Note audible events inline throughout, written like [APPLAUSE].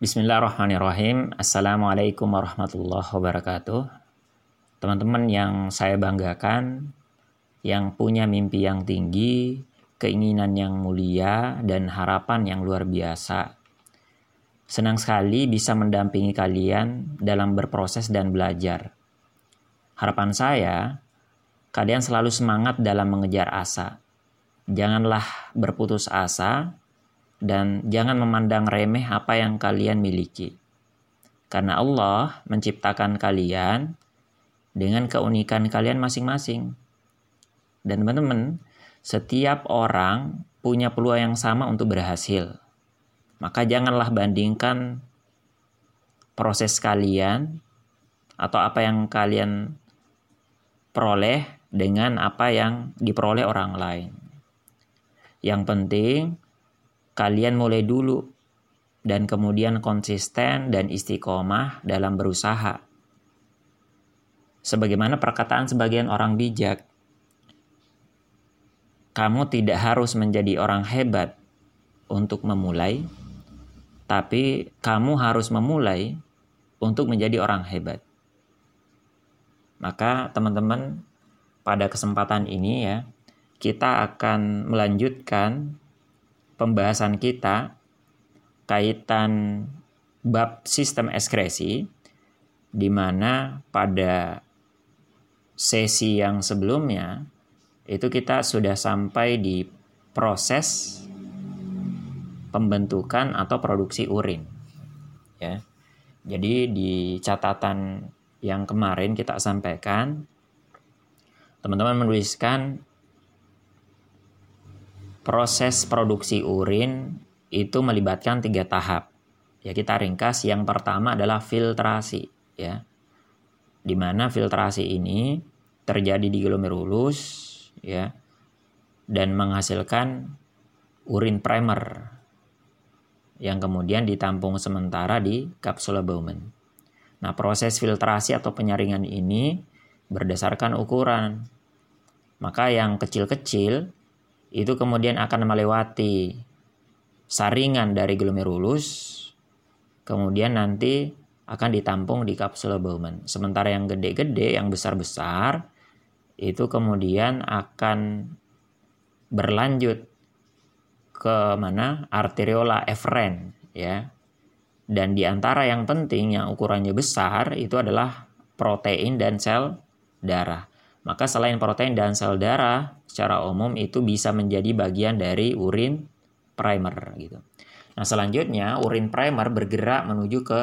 Bismillahirrahmanirrahim. Assalamualaikum warahmatullahi wabarakatuh. Teman-teman yang saya banggakan, yang punya mimpi yang tinggi, keinginan yang mulia, dan harapan yang luar biasa. Senang sekali bisa mendampingi kalian dalam berproses dan belajar. Harapan saya, kalian selalu semangat dalam mengejar asa. Janganlah berputus asa, dan jangan memandang remeh apa yang kalian miliki. Karena Allah menciptakan kalian dengan keunikan kalian masing-masing. Dan teman-teman, setiap orang punya peluang yang sama untuk berhasil. Maka janganlah bandingkan proses kalian atau apa yang kalian peroleh dengan apa yang diperoleh orang lain. Yang penting kalian mulai dulu dan kemudian konsisten dan istiqomah dalam berusaha. Sebagaimana perkataan sebagian orang bijak, kamu tidak harus menjadi orang hebat untuk memulai, tapi kamu harus memulai untuk menjadi orang hebat. Maka teman-teman pada kesempatan ini ya, kita akan melanjutkan pembahasan kita kaitan bab sistem ekskresi di mana pada sesi yang sebelumnya itu kita sudah sampai di proses pembentukan atau produksi urin ya. Jadi di catatan yang kemarin kita sampaikan teman-teman menuliskan proses produksi urin itu melibatkan tiga tahap. Ya kita ringkas. Yang pertama adalah filtrasi, ya. Di mana filtrasi ini terjadi di glomerulus, ya, dan menghasilkan urin primer yang kemudian ditampung sementara di kapsula Bowman. Nah, proses filtrasi atau penyaringan ini berdasarkan ukuran. Maka yang kecil-kecil itu kemudian akan melewati saringan dari glomerulus, kemudian nanti akan ditampung di kapsul Bowman. Sementara yang gede-gede, yang besar-besar, itu kemudian akan berlanjut ke mana arteriola eferen ya. Dan di antara yang penting yang ukurannya besar itu adalah protein dan sel darah. Maka selain protein dan sel darah, secara umum itu bisa menjadi bagian dari urin primer gitu. Nah, selanjutnya urin primer bergerak menuju ke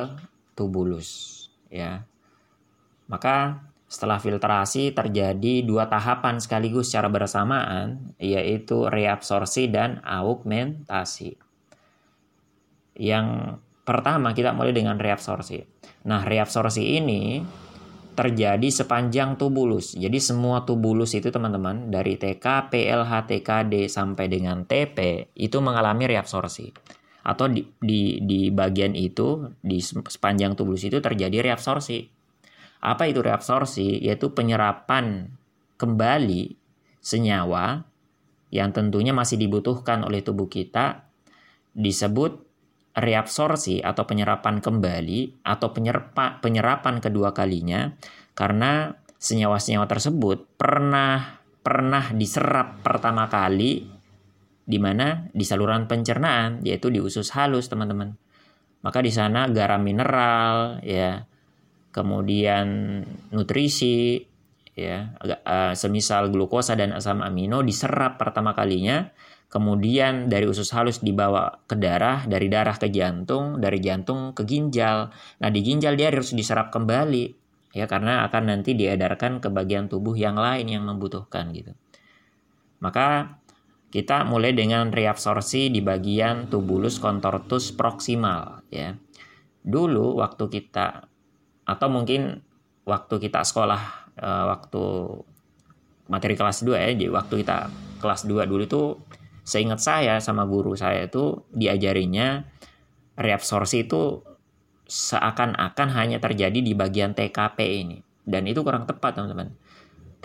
tubulus ya. Maka setelah filtrasi terjadi dua tahapan sekaligus secara bersamaan yaitu reabsorpsi dan augmentasi. Yang pertama kita mulai dengan reabsorpsi. Nah, reabsorpsi ini terjadi sepanjang tubulus. Jadi semua tubulus itu teman-teman dari TK, PLH, TKD sampai dengan TP itu mengalami reabsorpsi. Atau di, di, di bagian itu, di sepanjang tubulus itu terjadi reabsorpsi. Apa itu reabsorpsi? Yaitu penyerapan kembali senyawa yang tentunya masih dibutuhkan oleh tubuh kita disebut reabsorpsi atau penyerapan kembali atau penyerpa, penyerapan kedua kalinya karena senyawa-senyawa tersebut pernah pernah diserap pertama kali di mana? Di saluran pencernaan yaitu di usus halus teman-teman. Maka di sana garam mineral ya, kemudian nutrisi ya, eh, semisal glukosa dan asam amino diserap pertama kalinya kemudian dari usus halus dibawa ke darah, dari darah ke jantung, dari jantung ke ginjal. Nah, di ginjal dia harus diserap kembali ya karena akan nanti diedarkan ke bagian tubuh yang lain yang membutuhkan gitu. Maka kita mulai dengan reabsorpsi di bagian tubulus contortus proximal ya. Dulu waktu kita atau mungkin waktu kita sekolah eh, waktu materi kelas 2 ya, jadi waktu kita kelas 2 dulu itu Seingat saya sama guru saya itu diajarinya reabsorpsi itu seakan-akan hanya terjadi di bagian TKP ini. Dan itu kurang tepat teman-teman.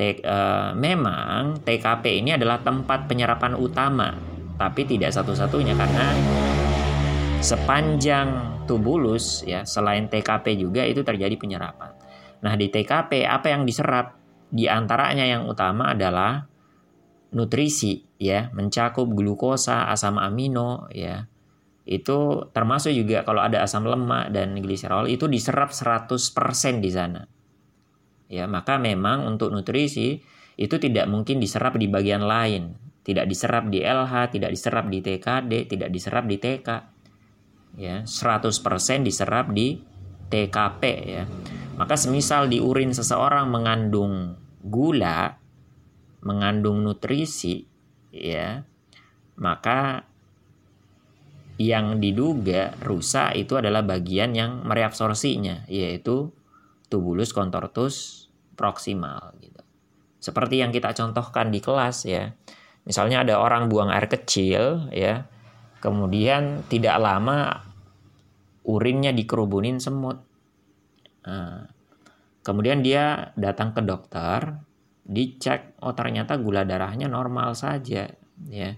uh, memang TKP ini adalah tempat penyerapan utama, tapi tidak satu-satunya karena sepanjang tubulus ya selain TKP juga itu terjadi penyerapan. Nah di TKP apa yang diserap? Di antaranya yang utama adalah nutrisi ya mencakup glukosa, asam amino ya. Itu termasuk juga kalau ada asam lemak dan gliserol itu diserap 100% di sana. Ya, maka memang untuk nutrisi itu tidak mungkin diserap di bagian lain, tidak diserap di LH, tidak diserap di TKD, tidak diserap di TK. Ya, 100% diserap di TKP ya. Maka semisal di urin seseorang mengandung gula, mengandung nutrisi ya maka yang diduga rusak itu adalah bagian yang mereabsorsinya yaitu tubulus contortus proximal gitu. Seperti yang kita contohkan di kelas ya. Misalnya ada orang buang air kecil ya. Kemudian tidak lama urinnya dikerubunin semut. Nah, kemudian dia datang ke dokter, dicek oh ternyata gula darahnya normal saja ya.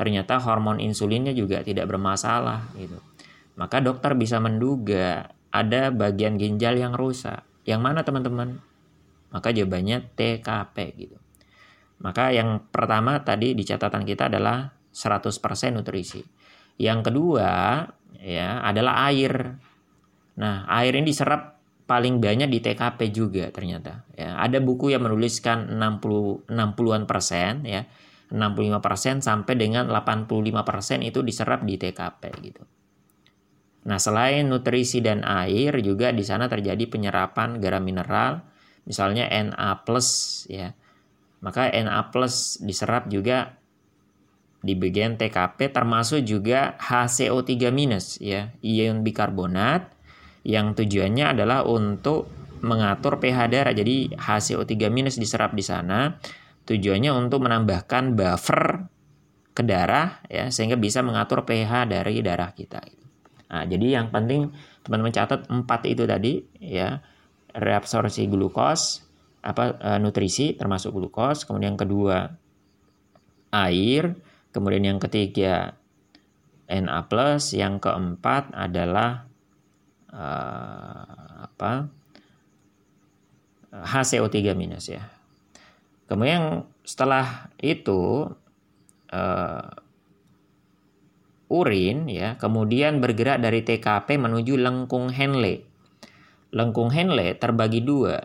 Ternyata hormon insulinnya juga tidak bermasalah gitu. Maka dokter bisa menduga ada bagian ginjal yang rusak. Yang mana teman-teman? Maka jawabannya TKP gitu. Maka yang pertama tadi di catatan kita adalah 100% nutrisi. Yang kedua ya adalah air. Nah air ini diserap paling banyak di TKP juga ternyata. Ya, ada buku yang menuliskan 60 60-an persen ya. 65 persen sampai dengan 85 persen itu diserap di TKP gitu. Nah, selain nutrisi dan air juga di sana terjadi penyerapan garam mineral, misalnya Na+ ya. Maka Na+ diserap juga di bagian TKP termasuk juga HCO3- ya, ion bikarbonat yang tujuannya adalah untuk mengatur pH darah. Jadi HCO3- diserap di sana. Tujuannya untuk menambahkan buffer ke darah ya sehingga bisa mengatur pH dari darah kita. Nah, jadi yang penting teman-teman catat empat itu tadi ya. Reabsorpsi glukos apa e, nutrisi termasuk glukos, kemudian yang kedua air, kemudian yang ketiga Na+, yang keempat adalah uh, apa HCO3 minus ya. Kemudian setelah itu uh, urin ya, kemudian bergerak dari TKP menuju lengkung Henle. Lengkung Henle terbagi dua.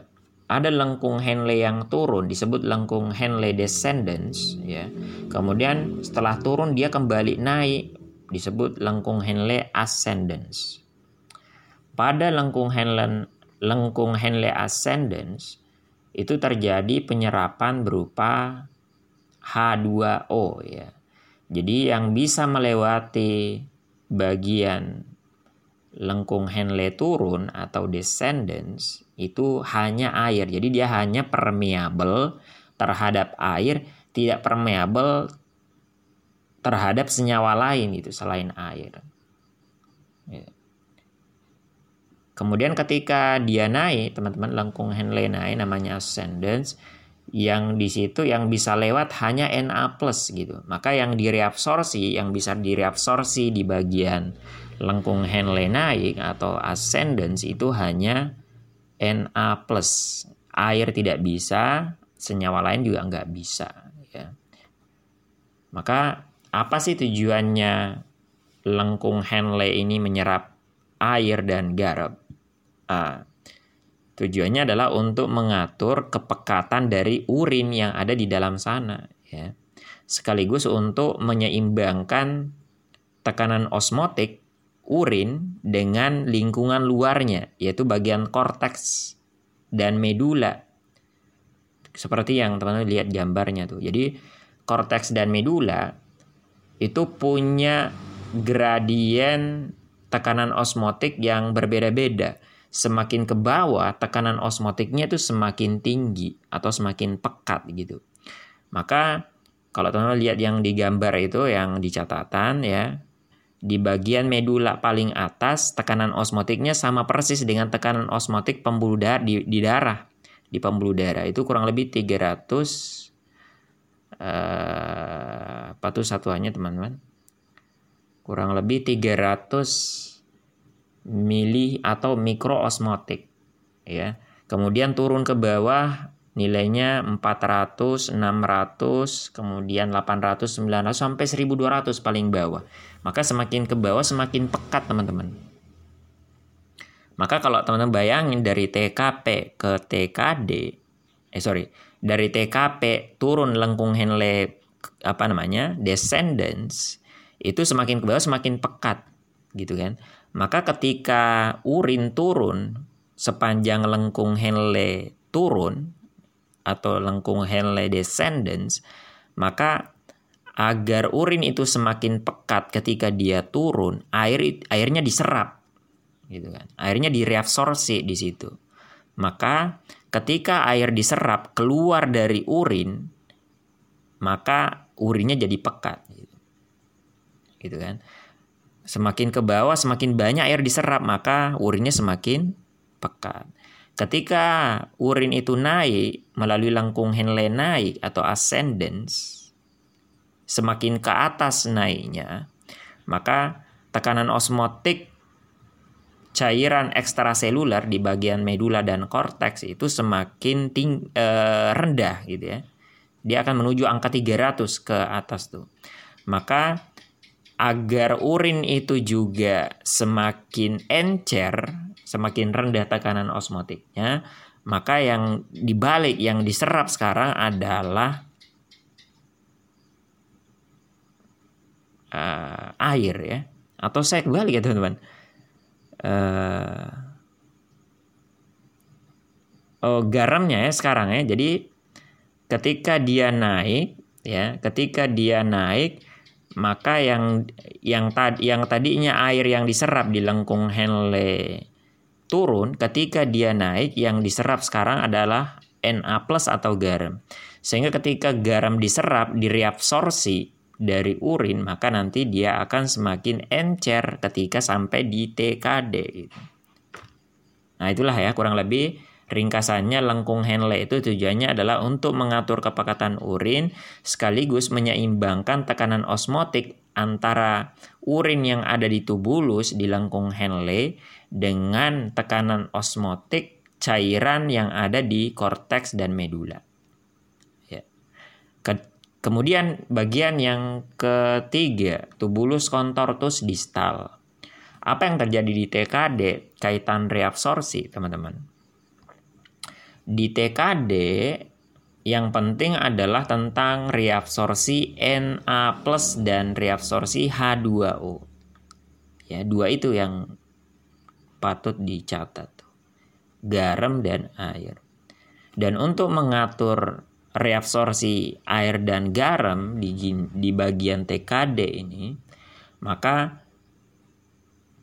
Ada lengkung Henle yang turun disebut lengkung Henle descendants ya. Kemudian setelah turun dia kembali naik disebut lengkung Henle ascendants. Pada lengkung Henle, lengkung Henle ascendens itu terjadi penyerapan berupa H2O ya. Jadi yang bisa melewati bagian lengkung Henle turun atau descendants itu hanya air. Jadi dia hanya permeable terhadap air, tidak permeable terhadap senyawa lain itu selain air. Ya. Kemudian ketika dia naik, teman-teman lengkung Henle naik namanya ascendance yang di situ yang bisa lewat hanya Na gitu. Maka yang direabsorsi, yang bisa direabsorsi di bagian lengkung Henle naik atau ascendance itu hanya Na. Air tidak bisa, senyawa lain juga nggak bisa. Ya. Maka apa sih tujuannya lengkung Henle ini menyerap air dan garam? A. Tujuannya adalah untuk mengatur kepekatan dari urin yang ada di dalam sana, ya. Sekaligus untuk menyeimbangkan tekanan osmotik urin dengan lingkungan luarnya, yaitu bagian korteks dan medula. Seperti yang teman-teman lihat gambarnya tuh. Jadi korteks dan medula itu punya gradien tekanan osmotik yang berbeda-beda semakin ke bawah tekanan osmotiknya itu semakin tinggi atau semakin pekat gitu. Maka kalau teman-teman lihat yang di gambar itu yang di catatan ya, di bagian medula paling atas tekanan osmotiknya sama persis dengan tekanan osmotik pembuluh darah di, di darah. Di pembuluh darah itu kurang lebih 300 eh, apa tuh satuannya teman-teman? kurang lebih 300 mili atau mikroosmotik ya. Kemudian turun ke bawah nilainya 400, 600, kemudian 800, 900 sampai 1200 paling bawah. Maka semakin ke bawah semakin pekat teman-teman. Maka kalau teman-teman bayangin dari TKP ke TKD, eh sorry, dari TKP turun lengkung Henle apa namanya descendants itu semakin ke bawah semakin pekat gitu kan. Maka ketika urin turun sepanjang lengkung Henle turun atau lengkung Henle descendants, maka agar urin itu semakin pekat ketika dia turun, air airnya diserap gitu kan. Airnya direabsorpsi di situ. Maka ketika air diserap keluar dari urin, maka urinnya jadi pekat gitu gitu kan. Semakin ke bawah semakin banyak air diserap maka urinnya semakin pekat. Ketika urin itu naik melalui lengkung Henle naik atau ascendance, semakin ke atas naiknya, maka tekanan osmotik cairan ekstraseluler di bagian medula dan korteks itu semakin ting eh, rendah gitu ya. Dia akan menuju angka 300 ke atas tuh. Maka agar urin itu juga semakin encer, semakin rendah tekanan osmotiknya, maka yang dibalik yang diserap sekarang adalah uh, air ya, atau saya kembali ya teman-teman. Uh, oh garamnya ya sekarang ya, jadi ketika dia naik ya, ketika dia naik maka yang yang tadi yang tadinya air yang diserap di lengkung Henle turun ketika dia naik yang diserap sekarang adalah Na atau garam. Sehingga ketika garam diserap direabsorpsi dari urin maka nanti dia akan semakin encer ketika sampai di TKD Nah, itulah ya kurang lebih Ringkasannya lengkung Henle itu tujuannya adalah untuk mengatur kepekatan urin sekaligus menyeimbangkan tekanan osmotik antara urin yang ada di tubulus di lengkung Henle dengan tekanan osmotik cairan yang ada di korteks dan medula. Ya. Ke kemudian bagian yang ketiga, tubulus contortus distal. Apa yang terjadi di TKD kaitan reabsorpsi, teman-teman? Di TKD yang penting adalah tentang reabsorpsi Na dan reabsorpsi H2O. Ya, dua itu yang patut dicatat. Garam dan air. Dan untuk mengatur reabsorpsi air dan garam di, di bagian TKD ini, maka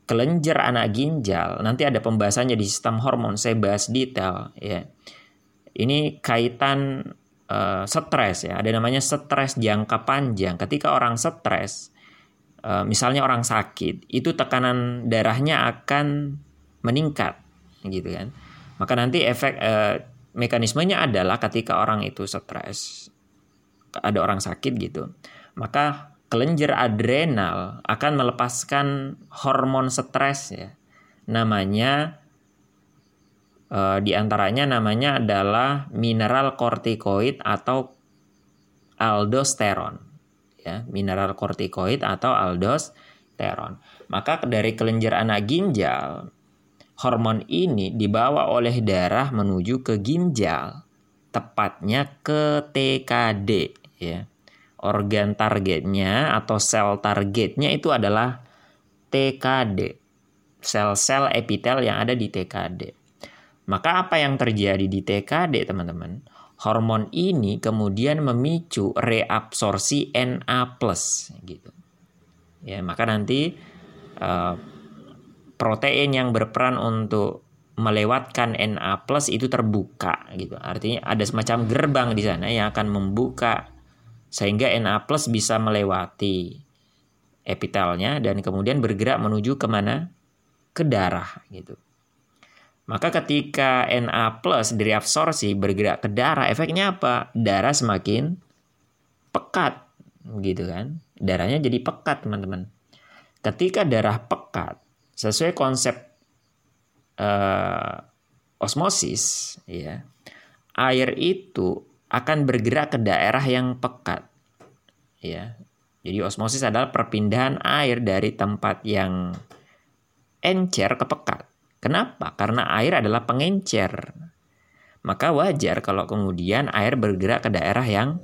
kelenjar anak ginjal nanti ada pembahasannya di sistem hormon saya bahas detail ya. Ini kaitan uh, stres ya. Ada namanya stres jangka panjang. Ketika orang stres uh, misalnya orang sakit itu tekanan darahnya akan meningkat gitu kan. Maka nanti efek uh, mekanismenya adalah ketika orang itu stres ada orang sakit gitu. Maka kelenjar adrenal akan melepaskan hormon stres ya. Namanya e, di antaranya namanya adalah mineral kortikoid atau aldosteron ya, mineral kortikoid atau aldosteron. Maka dari kelenjar anak ginjal hormon ini dibawa oleh darah menuju ke ginjal, tepatnya ke TKD ya organ targetnya atau sel targetnya itu adalah TKD, sel-sel epitel yang ada di TKD. Maka apa yang terjadi di TKD, teman-teman? Hormon ini kemudian memicu reabsorpsi Na+, gitu. Ya, maka nanti uh, protein yang berperan untuk melewatkan Na+ itu terbuka gitu. Artinya ada semacam gerbang di sana yang akan membuka sehingga Na plus bisa melewati epitelnya dan kemudian bergerak menuju ke mana? Ke darah gitu. Maka ketika Na plus direabsorpsi bergerak ke darah, efeknya apa? Darah semakin pekat gitu kan. Darahnya jadi pekat teman-teman. ketika darah pekat sesuai konsep uh, osmosis ya air itu akan bergerak ke daerah yang pekat. Ya. Jadi osmosis adalah perpindahan air dari tempat yang encer ke pekat. Kenapa? Karena air adalah pengencer. Maka wajar kalau kemudian air bergerak ke daerah yang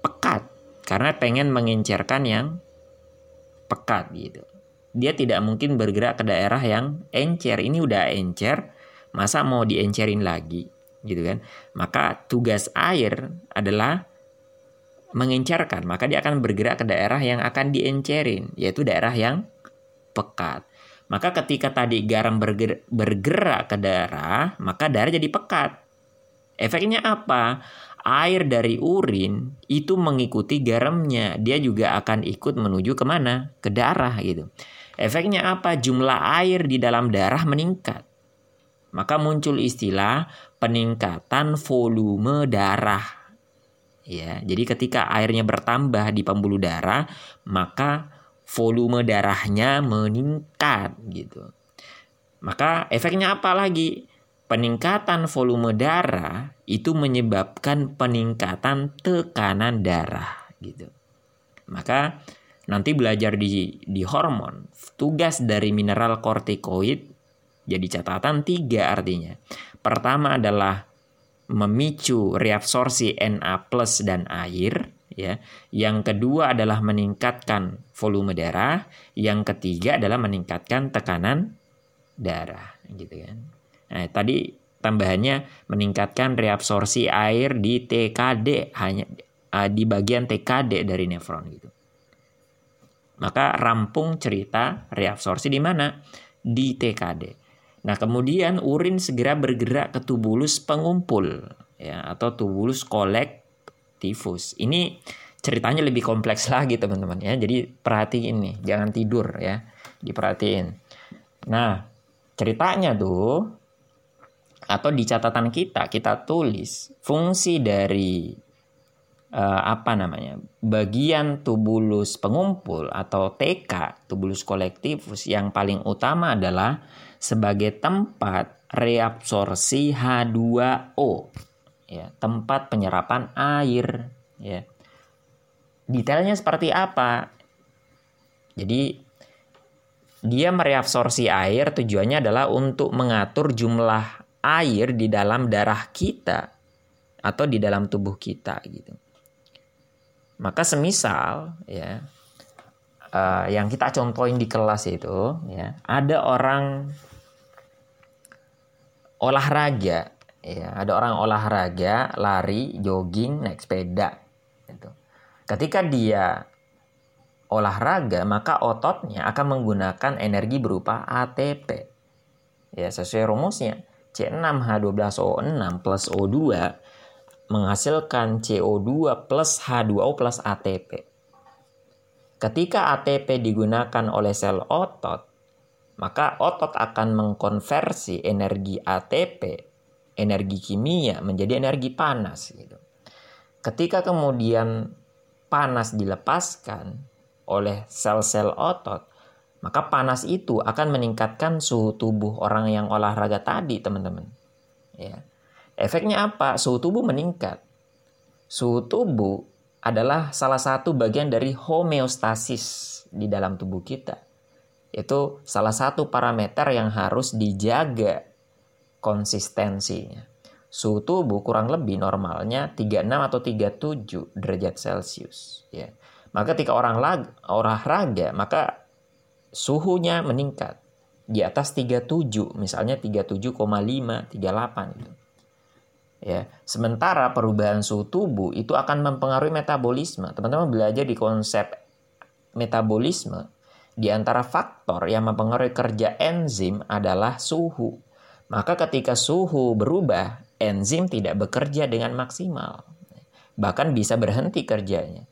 pekat. Karena pengen mengencerkan yang pekat gitu. Dia tidak mungkin bergerak ke daerah yang encer. Ini udah encer, masa mau diencerin lagi gitu kan. Maka tugas air adalah mengencerkan, maka dia akan bergerak ke daerah yang akan diencerin, yaitu daerah yang pekat. Maka ketika tadi garam bergerak, bergerak ke darah, maka darah jadi pekat. Efeknya apa? air dari urin itu mengikuti garamnya. Dia juga akan ikut menuju ke mana? Ke darah gitu. Efeknya apa? Jumlah air di dalam darah meningkat. Maka muncul istilah peningkatan volume darah. Ya, jadi ketika airnya bertambah di pembuluh darah, maka volume darahnya meningkat gitu. Maka efeknya apa lagi? peningkatan volume darah itu menyebabkan peningkatan tekanan darah gitu. Maka nanti belajar di di hormon, tugas dari mineral kortikoid jadi catatan tiga artinya. Pertama adalah memicu reabsorpsi Na plus dan air ya. Yang kedua adalah meningkatkan volume darah, yang ketiga adalah meningkatkan tekanan darah gitu kan. Nah, tadi tambahannya meningkatkan reabsorpsi air di TKD hanya uh, di bagian TKD dari nefron gitu. Maka rampung cerita reabsorpsi di mana? Di TKD. Nah, kemudian urin segera bergerak ke tubulus pengumpul ya atau tubulus kolektifus. Ini ceritanya lebih kompleks [LAUGHS] lagi teman-teman ya. Jadi perhatiin nih, jangan tidur ya. Diperhatiin. Nah, ceritanya tuh atau di catatan kita kita tulis fungsi dari uh, apa namanya bagian tubulus pengumpul atau TK tubulus kolektifus yang paling utama adalah sebagai tempat reabsorpsi H2O ya tempat penyerapan air. Ya. Detailnya seperti apa? Jadi dia mereabsorpsi air tujuannya adalah untuk mengatur jumlah air di dalam darah kita atau di dalam tubuh kita gitu. Maka semisal ya uh, yang kita contohin di kelas itu ya ada orang olahraga ya ada orang olahraga lari jogging naik sepeda gitu. Ketika dia olahraga maka ototnya akan menggunakan energi berupa ATP ya sesuai rumusnya C6H12O6 plus O2 menghasilkan CO2 plus H2O plus ATP. Ketika ATP digunakan oleh sel otot, maka otot akan mengkonversi energi ATP, energi kimia menjadi energi panas. Gitu. Ketika kemudian panas dilepaskan oleh sel-sel otot, maka panas itu akan meningkatkan suhu tubuh orang yang olahraga tadi, teman-teman. Ya. Efeknya apa? Suhu tubuh meningkat. Suhu tubuh adalah salah satu bagian dari homeostasis di dalam tubuh kita. Itu salah satu parameter yang harus dijaga konsistensinya. Suhu tubuh kurang lebih normalnya 36 atau 37 derajat Celcius. Ya. Maka ketika orang olahraga, maka suhunya meningkat di atas 37, misalnya 37,5, 38 gitu. Ya, sementara perubahan suhu tubuh itu akan mempengaruhi metabolisme. Teman-teman belajar di konsep metabolisme, di antara faktor yang mempengaruhi kerja enzim adalah suhu. Maka ketika suhu berubah, enzim tidak bekerja dengan maksimal. Bahkan bisa berhenti kerjanya.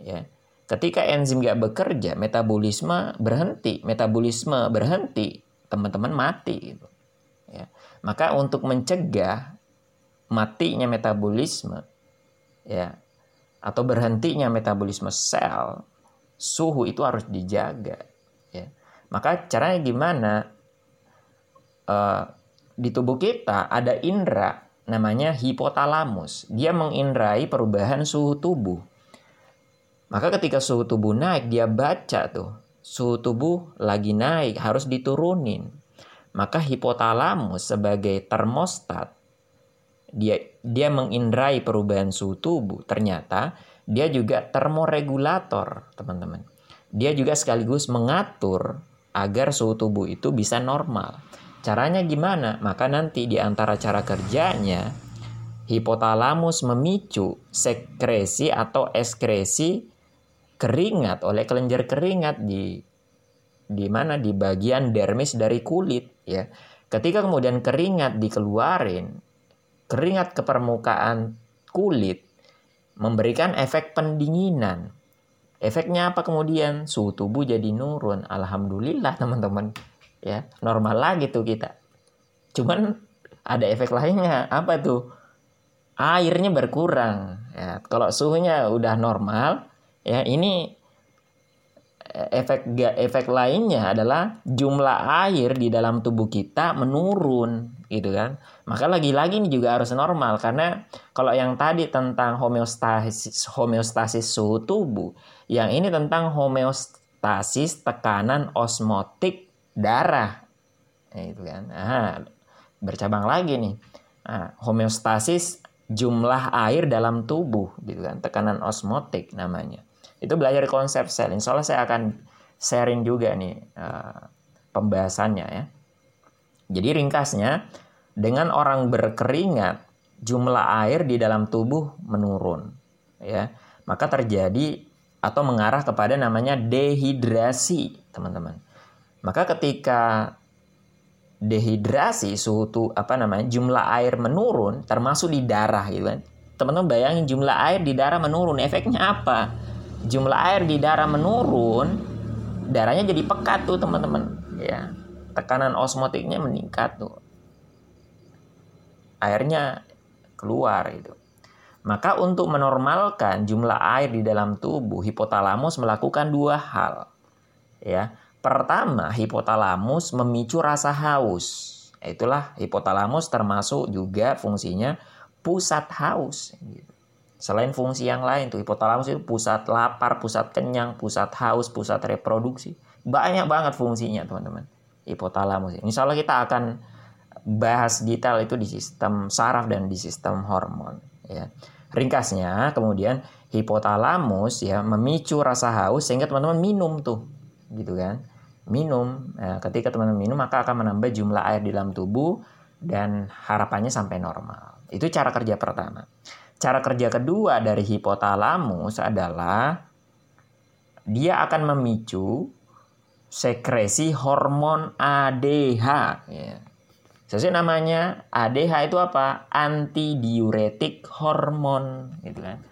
Ya. Ketika enzim gak bekerja, metabolisme berhenti, metabolisme berhenti, teman-teman mati gitu. Ya. Maka untuk mencegah matinya metabolisme ya atau berhentinya metabolisme sel, suhu itu harus dijaga ya. Maka caranya gimana? Uh, di tubuh kita ada indera namanya hipotalamus. Dia mengindrai perubahan suhu tubuh. Maka ketika suhu tubuh naik, dia baca tuh, suhu tubuh lagi naik, harus diturunin. Maka hipotalamus sebagai termostat, dia dia mengindrai perubahan suhu tubuh. Ternyata dia juga termoregulator, teman-teman. Dia juga sekaligus mengatur agar suhu tubuh itu bisa normal. Caranya gimana? Maka nanti di antara cara kerjanya, hipotalamus memicu sekresi atau ekskresi keringat oleh kelenjar keringat di di mana di bagian dermis dari kulit ya. Ketika kemudian keringat dikeluarin, keringat ke permukaan kulit memberikan efek pendinginan. Efeknya apa kemudian? Suhu tubuh jadi nurun. Alhamdulillah teman-teman ya normal lagi tuh kita cuman ada efek lainnya apa tuh airnya berkurang ya kalau suhunya udah normal ya ini efek efek lainnya adalah jumlah air di dalam tubuh kita menurun gitu kan? Maka lagi-lagi ini juga harus normal karena kalau yang tadi tentang homeostasis homeostasis suhu tubuh yang ini tentang homeostasis tekanan osmotik darah. Nah, itu kan? Nah, bercabang lagi nih. Nah, homeostasis jumlah air dalam tubuh gitu kan? Tekanan osmotik namanya itu belajar konsep sel Allah saya akan sharing juga nih uh, pembahasannya ya jadi ringkasnya dengan orang berkeringat jumlah air di dalam tubuh menurun ya maka terjadi atau mengarah kepada namanya dehidrasi teman-teman maka ketika dehidrasi suhu tuh apa namanya jumlah air menurun termasuk di darah gitu kan. Teman-teman bayangin jumlah air di darah menurun efeknya apa? Jumlah air di darah menurun, darahnya jadi pekat tuh teman-teman ya. Tekanan osmotiknya meningkat tuh. Airnya keluar itu. Maka untuk menormalkan jumlah air di dalam tubuh, hipotalamus melakukan dua hal. Ya. Pertama, hipotalamus memicu rasa haus. Itulah hipotalamus termasuk juga fungsinya pusat haus. Selain fungsi yang lain tuh hipotalamus itu pusat lapar, pusat kenyang, pusat haus, pusat reproduksi. Banyak banget fungsinya teman-teman. Hipotalamus. Insya Allah kita akan bahas detail itu di sistem saraf dan di sistem hormon. Ya. Ringkasnya kemudian hipotalamus ya memicu rasa haus sehingga teman-teman minum tuh gitu kan minum. Nah, ketika teman-teman minum maka akan menambah jumlah air di dalam tubuh dan harapannya sampai normal. Itu cara kerja pertama. Cara kerja kedua dari hipotalamus adalah dia akan memicu sekresi hormon ADH. Ya. Sesuai namanya ADH itu apa? Antidiuretik hormon, gitu kan.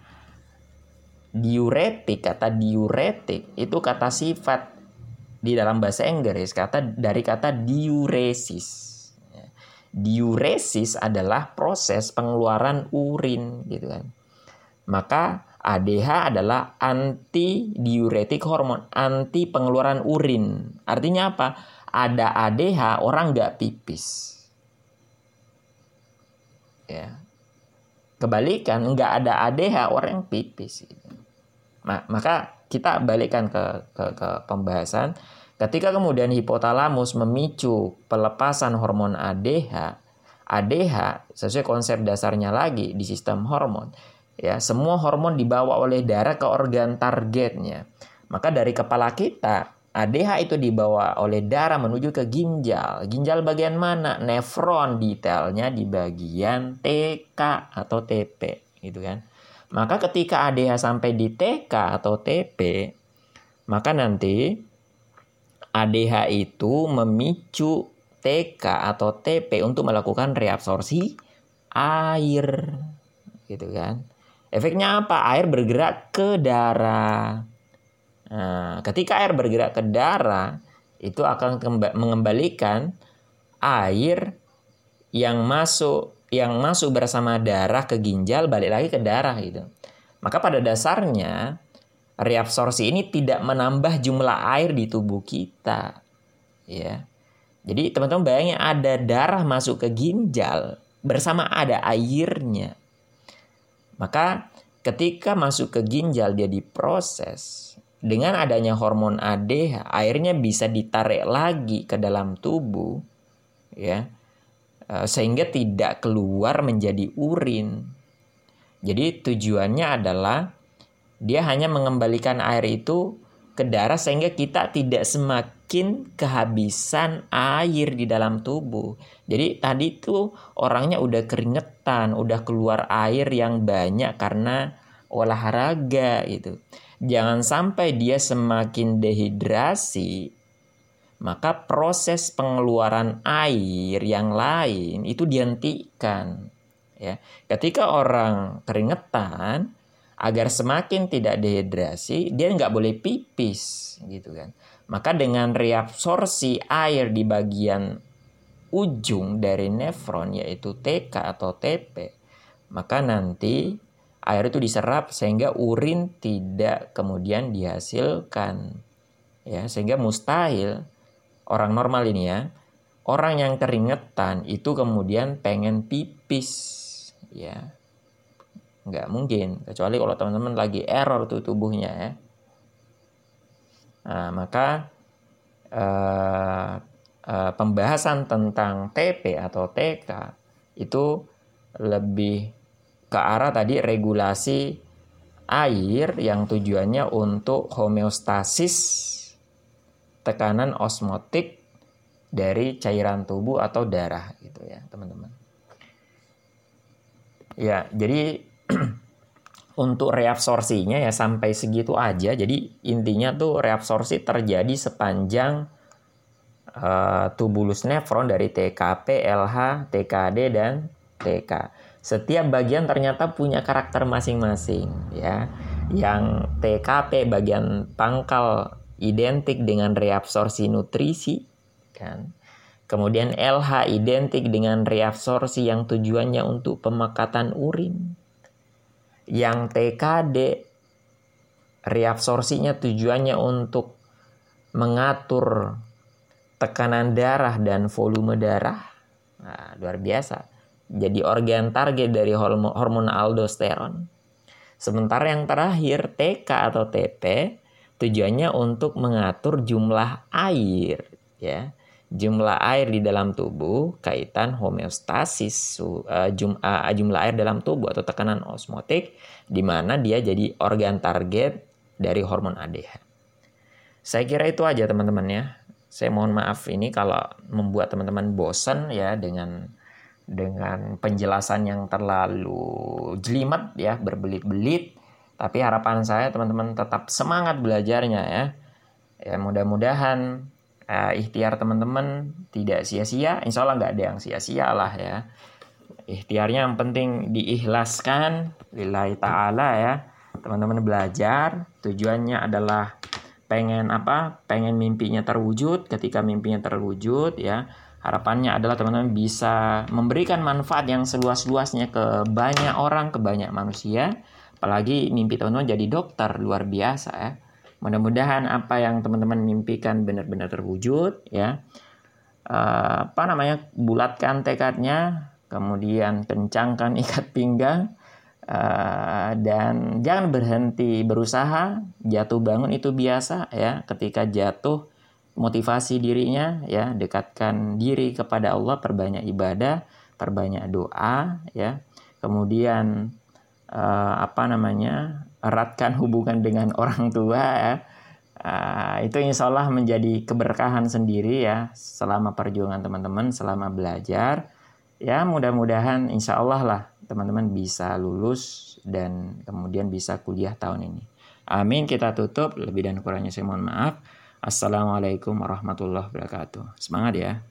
Diuretik kata diuretik itu kata sifat di dalam bahasa Inggris kata dari kata diuresis. Diuresis adalah proses pengeluaran urin gitu kan. Maka ADH adalah anti diuretik hormon, anti pengeluaran urin. Artinya apa? Ada ADH orang nggak pipis. Ya. Kebalikan nggak ada ADH orang yang pipis. Gitu. Maka kita balikkan ke, ke, ke pembahasan. Ketika kemudian hipotalamus memicu pelepasan hormon ADH, ADH sesuai konsep dasarnya lagi di sistem hormon, ya semua hormon dibawa oleh darah ke organ targetnya. Maka dari kepala kita ADH itu dibawa oleh darah menuju ke ginjal. Ginjal bagian mana? Nefron detailnya di bagian TK atau TP, gitu kan. Maka ketika ADH sampai di TK atau TP, maka nanti ADH itu memicu TK atau TP untuk melakukan reabsorpsi air. Gitu kan. Efeknya apa? Air bergerak ke darah. Nah, ketika air bergerak ke darah, itu akan mengembalikan air yang masuk yang masuk bersama darah ke ginjal balik lagi ke darah gitu. Maka pada dasarnya reabsorpsi ini tidak menambah jumlah air di tubuh kita. ya. Jadi teman-teman bayangin ada darah masuk ke ginjal bersama ada airnya. Maka ketika masuk ke ginjal dia diproses dengan adanya hormon ADH, airnya bisa ditarik lagi ke dalam tubuh ya. Eh, sehingga tidak keluar menjadi urin. Jadi tujuannya adalah dia hanya mengembalikan air itu ke darah sehingga kita tidak semakin kehabisan air di dalam tubuh. Jadi tadi tuh orangnya udah keringetan, udah keluar air yang banyak karena olahraga gitu. Jangan sampai dia semakin dehidrasi, maka proses pengeluaran air yang lain itu dihentikan. Ya, ketika orang keringetan, agar semakin tidak dehidrasi dia nggak boleh pipis gitu kan. Maka dengan reabsorpsi air di bagian ujung dari nefron yaitu TK atau TP maka nanti air itu diserap sehingga urin tidak kemudian dihasilkan. Ya sehingga mustahil orang normal ini ya orang yang keringetan itu kemudian pengen pipis ya nggak mungkin kecuali kalau teman-teman lagi error tuh tubuhnya ya. Nah, maka uh, uh, pembahasan tentang TP atau TK itu lebih ke arah tadi regulasi air yang tujuannya untuk homeostasis tekanan osmotik dari cairan tubuh atau darah gitu ya teman-teman. Ya jadi [CLEARS THROAT] untuk reabsorsinya ya sampai segitu aja. Jadi intinya tuh reabsorsi terjadi sepanjang uh, tubulus nefron dari TKP, LH, TKD dan TK. Setiap bagian ternyata punya karakter masing-masing ya. Yang TKP bagian pangkal identik dengan reabsorsi nutrisi kan. Kemudian LH identik dengan reabsorsi yang tujuannya untuk pemekatan urin yang TKD reabsorsinya tujuannya untuk mengatur tekanan darah dan volume darah. Nah, luar biasa. Jadi organ target dari hormon, aldosteron. Sementara yang terakhir TK atau TP tujuannya untuk mengatur jumlah air ya jumlah air di dalam tubuh kaitan homeostasis jum, uh, jumlah air dalam tubuh atau tekanan osmotik di mana dia jadi organ target dari hormon ADH. Saya kira itu aja teman-teman ya. Saya mohon maaf ini kalau membuat teman-teman bosan ya dengan dengan penjelasan yang terlalu jelimet ya berbelit-belit. Tapi harapan saya teman-teman tetap semangat belajarnya ya. Ya mudah-mudahan uh, ikhtiar teman-teman tidak sia-sia. Insya Allah nggak ada yang sia-sia lah ya. Ikhtiarnya yang penting diikhlaskan lillahi ta'ala ya. Teman-teman belajar tujuannya adalah pengen apa? Pengen mimpinya terwujud. Ketika mimpinya terwujud ya harapannya adalah teman-teman bisa memberikan manfaat yang seluas-luasnya ke banyak orang ke banyak manusia. Apalagi mimpi teman-teman jadi dokter luar biasa ya Mudah-mudahan apa yang teman-teman mimpikan benar-benar terwujud ya. Uh, apa namanya? bulatkan tekadnya, kemudian kencangkan [LAUGHS] ikat pinggang uh, dan jangan berhenti berusaha. Jatuh bangun itu biasa ya. Ketika jatuh motivasi dirinya ya, dekatkan diri kepada Allah, perbanyak ibadah, perbanyak doa ya. Kemudian uh, apa namanya? Eratkan hubungan dengan [LAUGHS] orang tua ya. Uh, itu insya Allah menjadi keberkahan sendiri ya selama perjuangan teman-teman, selama belajar. Ya mudah-mudahan insya Allah lah teman-teman bisa lulus dan kemudian bisa kuliah tahun ini. Amin. Kita tutup. Lebih dan kurangnya saya mohon maaf. Assalamualaikum warahmatullahi wabarakatuh. Semangat ya.